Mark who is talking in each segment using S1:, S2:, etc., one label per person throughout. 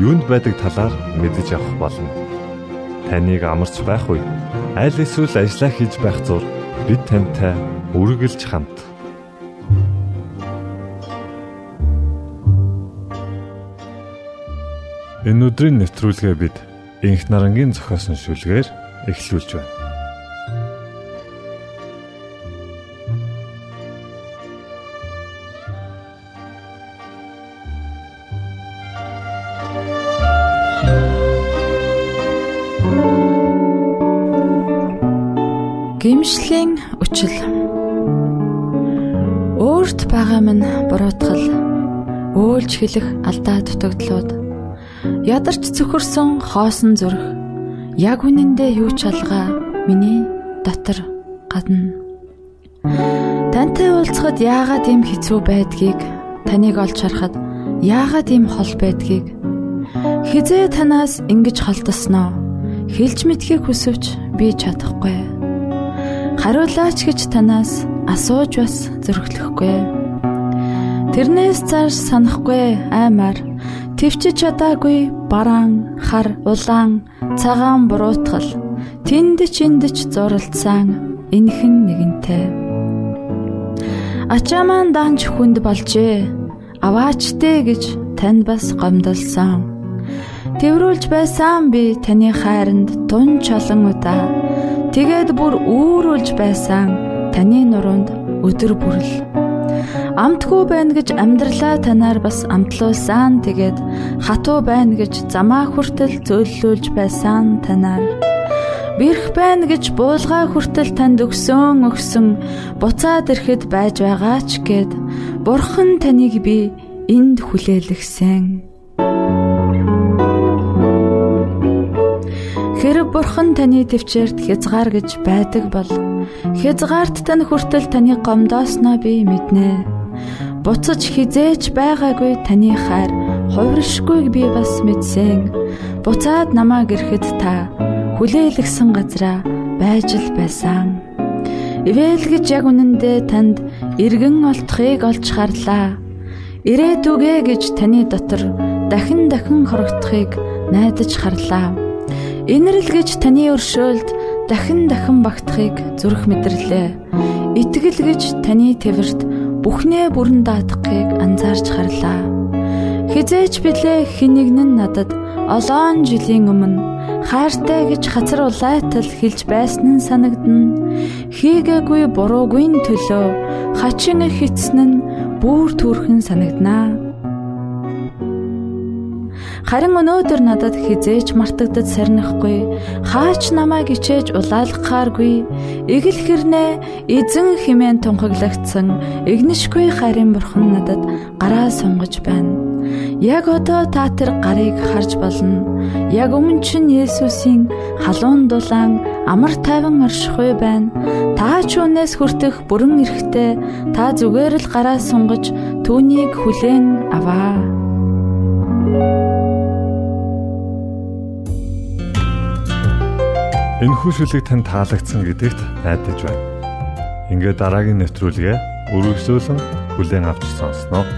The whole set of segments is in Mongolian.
S1: юунд байдаг талаар мэдэж авах болно. Таныг амарч байх үе аль эсвэл ажиллаа хийж байх зур бид тантай үргэлж хамт. Энэ өдрийн нэвтрүүлгээ бид Инх нарангийн зохиосон шүлгээр эхлүүлж байна.
S2: Гимшлийн үчил Өөрт байгаа минь буруутгал. Өөлж хэлэх алдаа дутагдлууд. Ядарч цөхөрсөн хоосон зүрх. Яг үнэндээ юу ч алгаа миний дотор гадна. Тантай уулзахад яагаад ийм хэцүү байдгийг таныг олж харахад яагаад ийм хол байдгийг? Хизээ танаас ингэж холдосноо хэлж мэдхийг хүсвч би чадахгүй хариулаач гэж танаас асууж бас зөрөглөхгүй. Тэрнээс цааш санахгүй аймаар төвчж чадаагүй бараан, хар, улаан, цагаан буруутгал тэнд чиндэж зуралдсан энхэн нэгэнтэй. Ачаа маань данч хүнд болжээ. Аваачтэй гэж танд бас гомдолсон. Тэврүүлж байсан би таны хайранд тун чолон удаа Тэгээд бүр үүрүүлж байсан таны нуруунд өдөр бүрл амтгүй байна гэж амьдралаа танаар бас амтлуулсан. Тэгээд хатуу байна гэж замаа хүртэл зөөллүүлж байсан танаар. Бэрх байна гэж буулгаа хүртэл танд өгсөн өгсөн. Буцаад ирэхэд байж байгаа ч гэд бурхан таныг би энд хүлээлгсэн Хэрэг бурхан таны төвчээрт хязгаар гэж байдаг бол хязгаарт тань хүртэл таны гомдоосноо би мэднэ. Буцаж хизээч байгаагүй таны хайр хувиршгүйг би бас мэдсэн. Буцаад намаа гэрхэд та хүлээлгсэн газраа байж л байсан. Ивэл гэж яг үнэндээ танд эргэн олдохыг олж харлаа. Ирээдүгэ гэж таны дотор дахин дахин хорогдохыг найдаж харлаа Инэрл гэж таны өршөөлд дахин дахин багтахыг зүрх мэдэрлээ. Итгэл гэж таны твэрт бүхнээ бүрэн даатгахыг анзаарч харлаа. Хизээч билээ хинэгн нь надад олоон жилийн өмнө хайртай гэж хацар улайтал хэлж байсан нь санагдна. Хийгээгүй буруугүй төлөө хачин хитсэн нь бүр төрхөн санагданаа. Харин өнөөдөр надад хизээч мартагдад сарнихгүй, хаач намайг ичээж улаалгахааргүй, эгэл хэрнээ эзэн химэн тунхаглагдсан игнишгүй харин бурхан надад гараа сунгаж байна. Яг одоо та тэр гарыг харж болно. Яг өмнө чинь Есүсийн халуун дулаан амар тайван оршихуй байна. Та ч үнээс хүртэх бүрэн эрэхтэй та зүгээр л гараа сунгаж түүнийг хүлээн аваа.
S1: Энэ хүшүүлэг тань таалагдсан гэдэгт найдаж байна. Ингээд дараагийн нэвтрүүлгээ өргөжлүүлэн хүлээн авч сонсноо.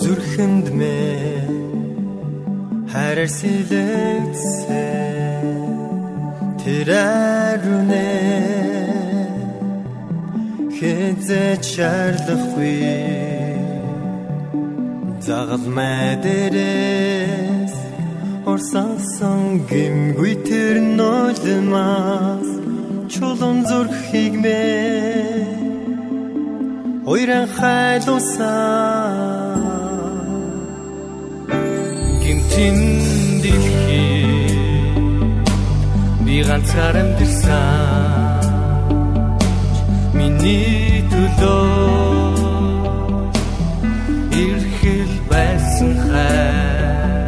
S3: зүрхэнд мэ хайраар сэлэгдсэн тэрэрүнэ. Хэзээ чарлахгүй загал мэдэрээс. Орсансан гимгүй тэр нулимас чулуун зүрх хигмэ. Ойран хайлуусаа гимтин дэлхий ганцаар амьдэрсэн миний төлөө ирхэл байсан хай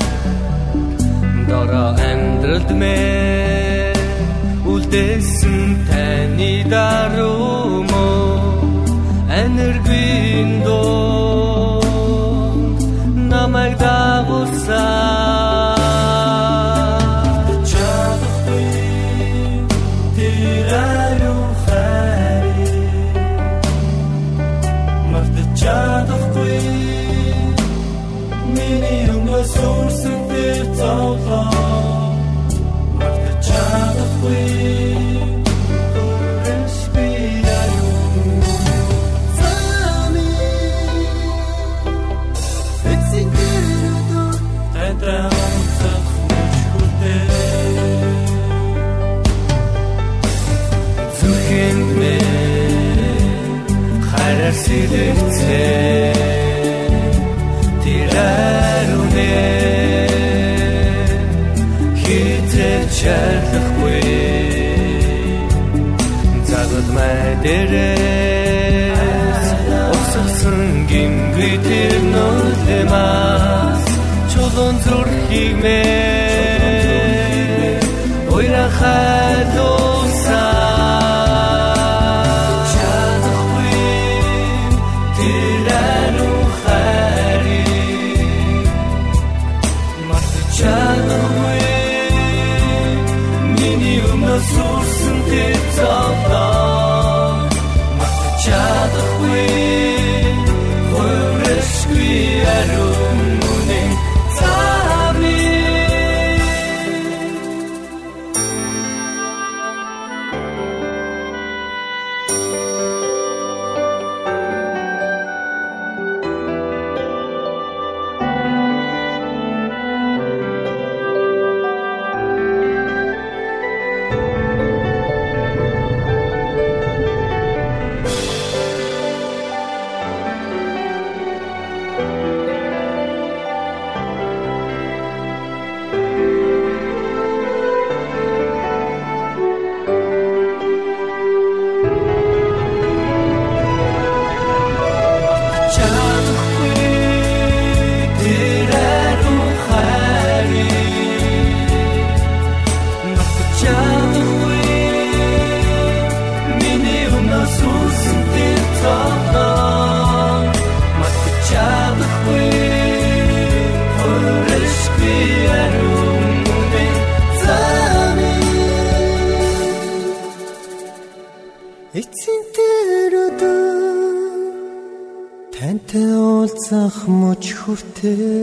S3: дора амьдралд мэ үлдээсэн таны даруй мөн. Энергийн хитэж чарлахгүй загад мэдэрээс уссан гингүй тэр нөлмас чулуун зүрхийг мэ уулзах мөч хүртээ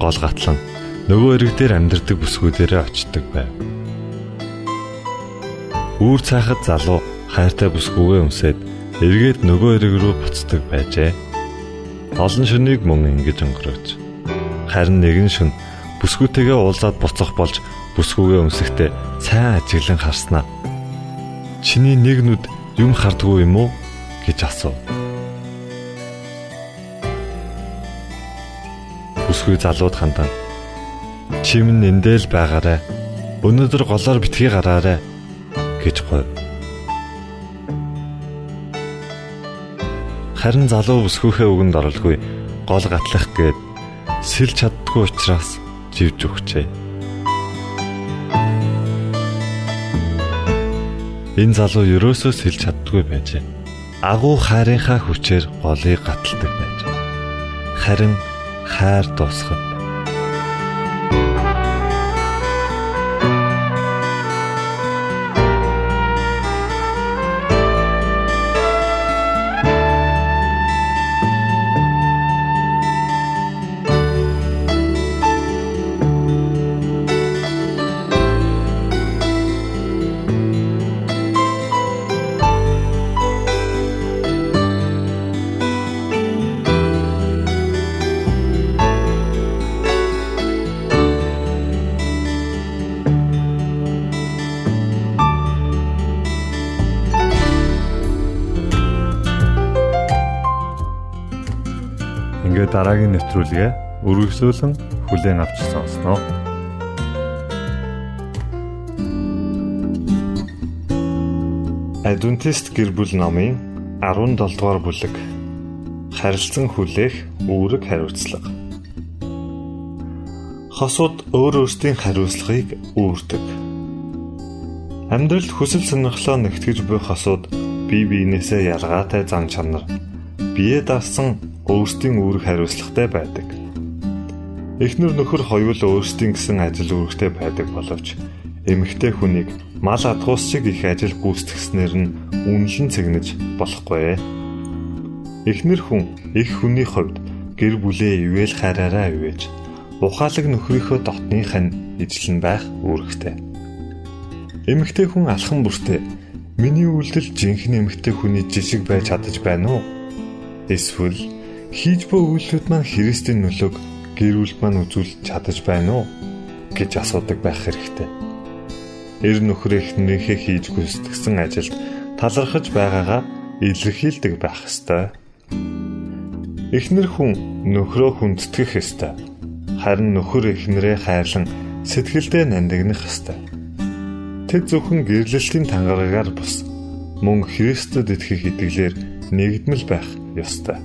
S1: гол гатлан нөгөө ирэг дээр амьдардаг бүсгүүдээрээ очдог байв. Үүр цаахад залуу хайртай бүсгүйгээ өмсөд эргээд нөгөө ирэг рүү буцдаг байжээ. Олон шөнийг мөн ингэж өнгөрөөж. Харин нэгэн шөн бүсгүйтэйгээ уулзаад буцах болж бүсгүйгээ өмсөхдөө сайн ажиглан харснаа. Чиний нэг нүд юм хардггүй юм уу гэж асуув. Бүсгүй залууд хандан чим нэндэл байгаарэ өнөөдөр голоор битгий гараарэ гэж говь. Харин залуу бүсгүйхээ үгэнд оролгүй гол гатлах гээд сэлж чаддгүй учраас живж өгчээ. Энэ залуу ерөөсөө сэлж чаддгүй байжээ. Агуу хайрынхаа хүчээр голыг гаталдаг байж. Харин хайр дуусгав. Ингээд дараагийн нэвтрүүлгээ үргэлжлүүлэн хүлээн авч сонсноо. Адвентист гэр бүл номын 17 дугаар бүлэг харилцан хүлээх үүрэг хариуцлага. Хосууд өөр өөрсдийн хариуцлагыг үүрдэг. Амьдралд хүсэл сонирхлоо нэгтгэж буй хосууд бие биенээсээ ялгаатай зан чанар бие даасан өөрсдийн үүрэг хариуцлагатай байдаг. Эхнэр нөхөр хоёул өөрсдийн гэсэн ажил үүрэгтэй байдаг боловч эмэгтэй хүнийг мал адгуус шиг их ажил гүйцэтгэснээр нь үнэлэн цэгнэж болохгүй. Эхнэр хүн их хүний хувьд гэр бүлээ ивэл хараараа ивэж ухаалаг нөхрийнхөө дотных нь ижлэн байх үүрэгтэй. Эмэгтэй хүн алхан бүртээ миний үйлдэл жинхэнэ эмэгтэй хүний жишг байж чадаж байна уу? Эсвэл хийж буй үйлдэлүүд маань Христийн нөлөөг гэр бүл маань үзүүлж чадаж байна уу гэж асуудаг байх хэрэгтэй. Эр нөхөр эхнэрийнхээ хийж гүйцэтгсэн ажилд талархаж байгаагаа илэрхийлдэг байх ёстой. Эхнэр хүн нөхрөө хүндэтгэх ёстой. Харин нөхөр эхнэрээ хайрлан сэтгэлдээ нандинах ёстой. Тэд зөвхөн гэрлэлтийн тангараагаар бус мөн Христэд итгэх итгэлээр нэгдмэл байх ёстой.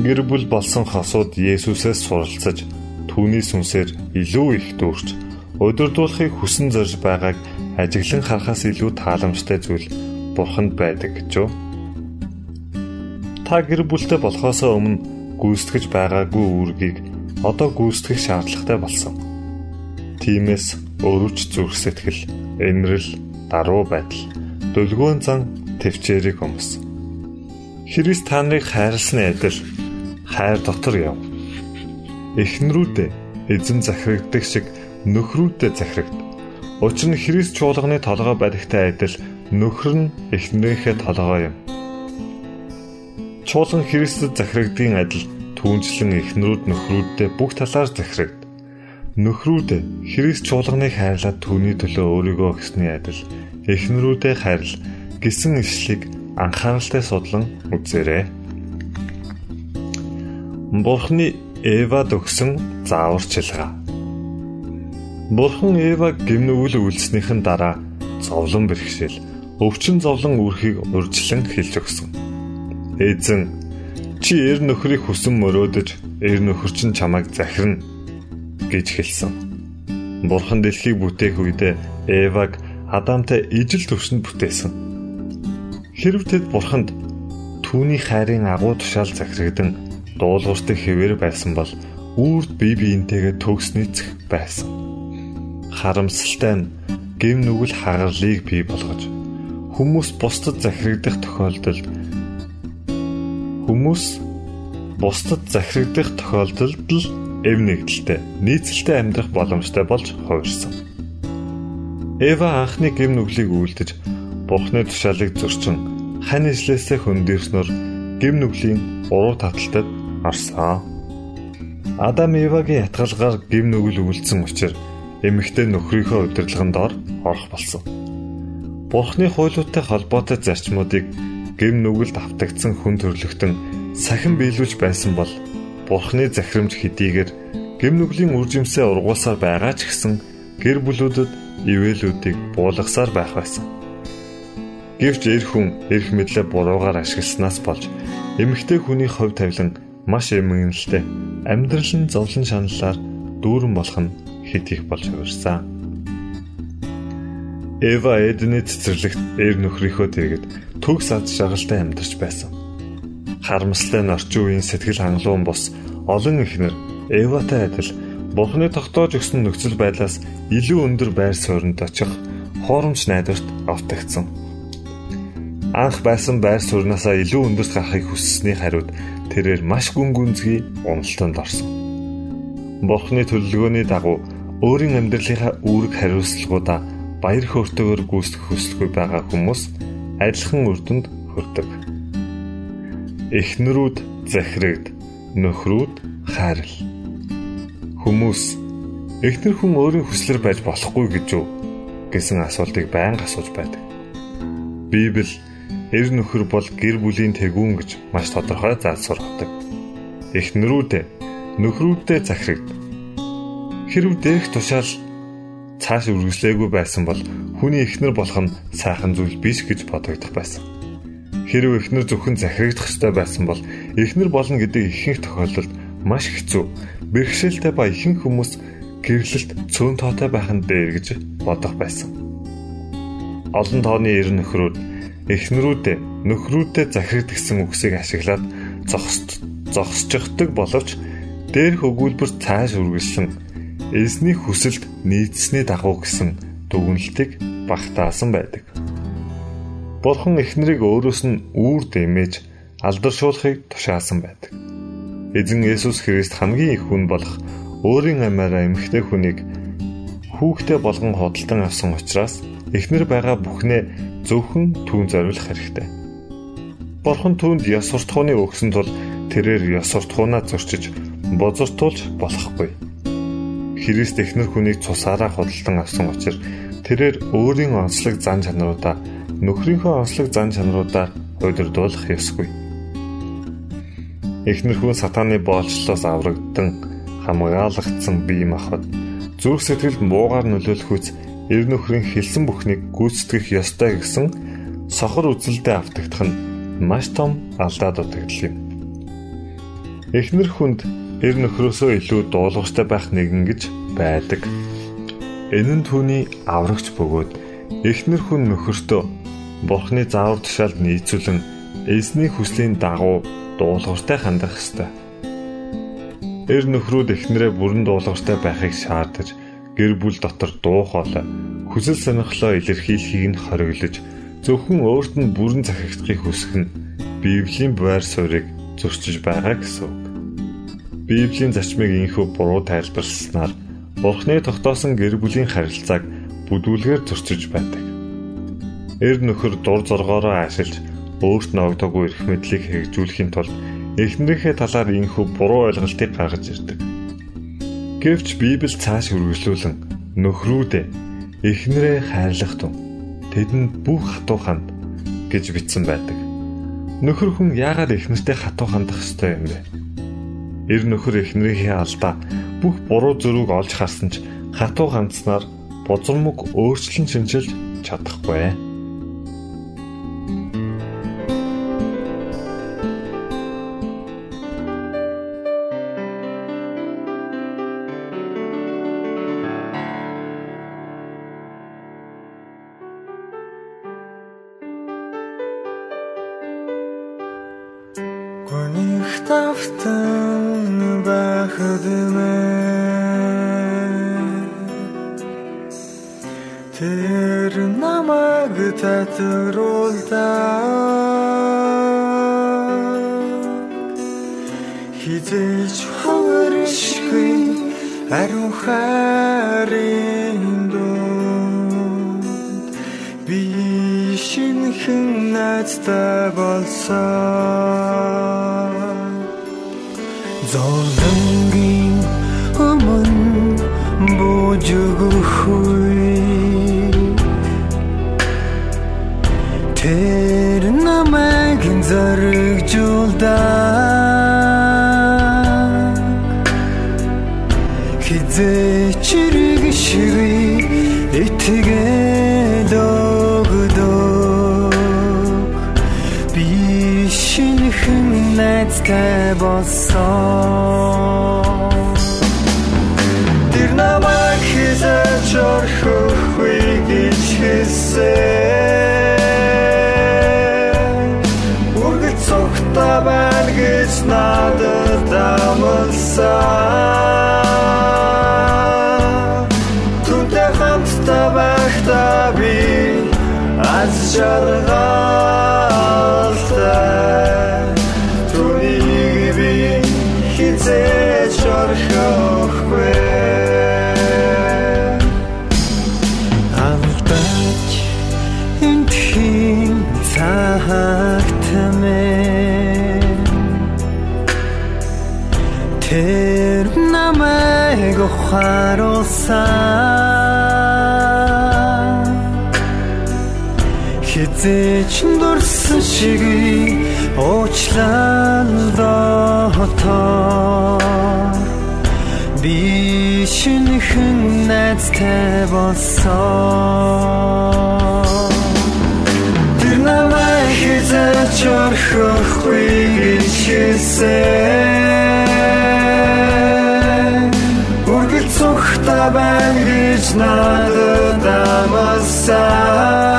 S1: Гэр бүл болсон хосууд Есүсээс суралцаж түүний сүнсээр илүү их дүүрч өдөрдуулахыг хүсэн зорж байгааг ажиглан харахаас илүү тааламжтай зүйл бурханд байдаг гэж юу? Та гэр бүлтэй болохоос өмнө гүйцэтгэж байгаагүй үүргийг одоо гүйцэтгэх шаардлагатай болсон. Тиймээс өөрөж зүрх сэтгэл, энэрл, даруй байдал, дөлгөөн зан төвчээрийг өмс. Христ та нарыг хайрласны адил хайр дотор яв. Эхнэрүүдээ эзэн захирагддаг шиг нөхрүүдэд захирагд. Учир нь Христ чуулганы толгой байдагтай адил нөхөр нь эхнэрийнхээ толгой юм. Чуулган Христэд захирагдгийн адил түүнчлэн эхнэрүүд нөхрүүддээ бүх талаар захирагд. Нөхрүүд Христ чуулганыг хайрлаад түүний төлөө өөрийгөө өгсөний адил эхнэрүүдээ хайрл гэсэн ишлийг анхааралтай судлан үзээрэй. Бурхны Эвад өгсөн зааварчилгаа. Бурхан Эваг гимнүгэл үйлснийхэн дараа зовлон бэрхшээл, өвчин зовлон үрхийг урьдчилан хэлж өгсөн. Эзэн чи эр нөхрийг хүсэн мөрөөдөж эр нөхөр чинь чамайг захирна гэж хэлсэн. Бурхан дэлхийг бүтээх үедээ Эваг Адамтай ижил төвшөнд бүтээсэн. Хэрв тэд Бурханд түүний хайрын агуу тушаал захирагдан дуулууртай хэвээр байсан бол үрд бие биентэйгээ төгснөцөх байсан. Харамсалтай нь гэм нүгэл хагарлыг бий болгож хүмүүс бусдад захирагдах тохиолдолд хүмүүс бусдад захирагдах тохиолдолд л эв нэгдэлтэй нийцэлтэй амьдрах боломжтой болж хувирсан. Эва анхны гэм нүглийг үлдэж Бурхны тушаалыг зөрчин хань ижлээсээ хөндөрснөр гэм нүглийн уруу таталтад орсон. Адам Евагийн ятгалгаар гим нүгэл өвлцсөн учраас эмэгтэй нөхрийнхөө удирдлаганд ор орох болсон. Бурхны хуйлуудтай холбоотой зарчмуудыг гим нүгэлд автагдсан хүн төрлөختөн сахин биелүүлж байсан бол Бурхны захирамж хэдийгээр гим нүглийн үржимсээ ургуулсаар байгаа ч гэсэн гэр бүлүүдэд ивэлүүдийг буулгасаар байх байсан. Гэвч эр хүн эрх мэдлээ буруугаар ашигласнаас болж эмэгтэй хүний хувь тавилан маш эмгэнэлтэй амьдрал нь зовлон шаналлаар дүүрэн болох нь хэд их болж хувирсан. Эва Эдний цэцэрлэгт эр нөхрийнхөө дэргэд төгс аз жаргалтай амьдарч байсан. Харамсалтай нь орчин үеийн сэтгэл хангалуун бос олон ихнэр Эватай адил Бурхны тогтоож өгсөн нөхцөл байдлаас илүү өндөр байр суурьнд очих хуурамч найдварт автагдсан. Анх байсан байр сууриасаа илүү өндөрт гарахыг хүссэний хариуд тэрээр маш гүн гүнзгий уналтанд орсон. Бурхны төлөвлөгөөний дагуу өөрийн амьдралынхаа үүрэг хариуцлагуудаа баяр хөөртэйгээр гүйцэтгэх хүсэлгүй байгаа хүмүүс адилхан үр дүнд хүрдэг. Эхнэрүүд захирагд, нөхрүүд хайрл. Хүмүүс эхнэр хүн өөрийн хүслэр байж болохгүй гэж үү гэсэн асуултыг байнга асууж байдаг. Библи эр нөхөр бол гэр бүлийн тэгүүн гэж маш тодорхой заалсуургадаг. Эхнэрүүд нөхрүүдэд захирагд. Хэрв дээрх тушаал цааш үргэлжлээгүй байсан бол хүний эхнэр болох нь сайхан зүйл биш гэж бодогдох байсан. Хэрвээ эхнэр зөвхөн захирагдах ёстой байсан бол эхнэр болно гэдэг ихэнх тохиолдолд маш хэцүү, бэрхшээлтэй ба ихэнх хүмүүс гэрлэлт цөөн тоотой байх нь дээр гэж бодох байсан. Олон тооны ер нөхрүүд эхнэрүүдээ нөхрүүдэд захирагд гэсэн үгсийг ашиглаад зогсож зогсчихдаг боловч дээрх өгүүлбэр цааш үргэлжлэн эзний хүсэлд нийцсэний дагуу гэсэн дүгнэлтийг багтаасан байдаг. Бурхан эхнэрийг өөрөөс нь үүр дэмэж алдаршуулахыг тушаасан байдаг. Эзэн Есүс Христ хамгийн их хүн болох өөрийн амиараа эмэгтэй хүнийг хүүхдээ болгон хөдөлтөн авсан учраас эхнэр байгаа бүхнээ зөвхөн түүн зориулах хэрэгтэй. Бурхан түүнд ёс суртахууны өгсөн тул тэрээр ёс суртахуунаа зөрчиж бозортуулж болохгүй. Христ эхнэр хүнийг цусаараа худалдан авсан учраас тэрээр өөрийн онцлог зан чанаруудаа нөхрийнхөө онцлог зан чанаруудаар удирдуулах ёсгүй. Эхнэр хүн сатааны боолчлоос аврагдсан хамгаалагдсан бие махбод зүрх сэтгэлд муугаар нөлөөлөх үс эр нөхрийн хэлсэн бүхнийг гүйцэтгэх ёстой гэсэн сохор үзэлдээ автагдах нь маш том алдаа дутагдал юм. Эхнэр хүнд эр нөхрөөсөө илүү дуулууртай байх нэгэн гэж байдаг. Энэ нь түүний аврагч бөгөөд эхнэр хүн нөхөртөө Бурхны заавар тушаалд нийцүүлэн эзний хүслийн дагуу дуулууртай хандах ёстой. Эр нөхрүүд эхнэрээ бүрэн дуулууртай байхыг шаардаж гэр бүл дотор дуу хоолой хүсэл сонирхлоо илэрхийлэхийг нь хориглож зөвхөн өөрт нь бүрэн захирагдахыг хүсэх нь Библийн байр суурийг зөрчиж байгаа гэсэн үг. Библийн зарчмыг инхүү буруу тайлбарласнаар Бурхны тогтоосон гэр бүлийн харилцааг бүдүүлгээр зөрчиж байдаг. Эр нөхөр дур зоргоороо ашиглаж өөрт нь огдоогүй эрх мэдлийг хэрэгжүүлэхийн тулд эхнэрийнхээ талаар инхүү буруу ойлголтыг гаргаж ирдэг. Гэвч Библи цааш үргэлжлүүлэн нөхрүүдээ эхнэрээ хайрлах тун тэдэнд бүх хатуу ханд гэж бичсэн байдаг. Нөхөр хүн яагаад эхнэртэй хатуу хандах ёстой юм бэ? Эр нөхөр эхнэрийнхээ алдаа бүх буруу зөрүүг олж харсан ч хатуу ганцнаар бузармаг өөрчлөн шинжилж чадахгүй.
S4: Тэр намайг татруулдаа Хизээч хөршгүй ариун хайрын дунд би шинхэн найзтай болсон Золонгийн өмнө бууж зоригжуулдаг хизээ чирэг шиг итгэл өгдөг. Би шинхэн найзтай болсон? Тэр намайг хизээ чорхохгүй гэж хэлсэн. байсаа Түнтэй хамт та байх та би. Аз жаргаа зээч дурсан шиг уучлан дотоо би шинхэн найзтай болсон. Тэр намайг хизээч орхихгүй гэж хэлсэн үргэлж цогтой байна гэж надад
S2: амарсан.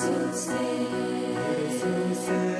S2: Jesus
S4: is.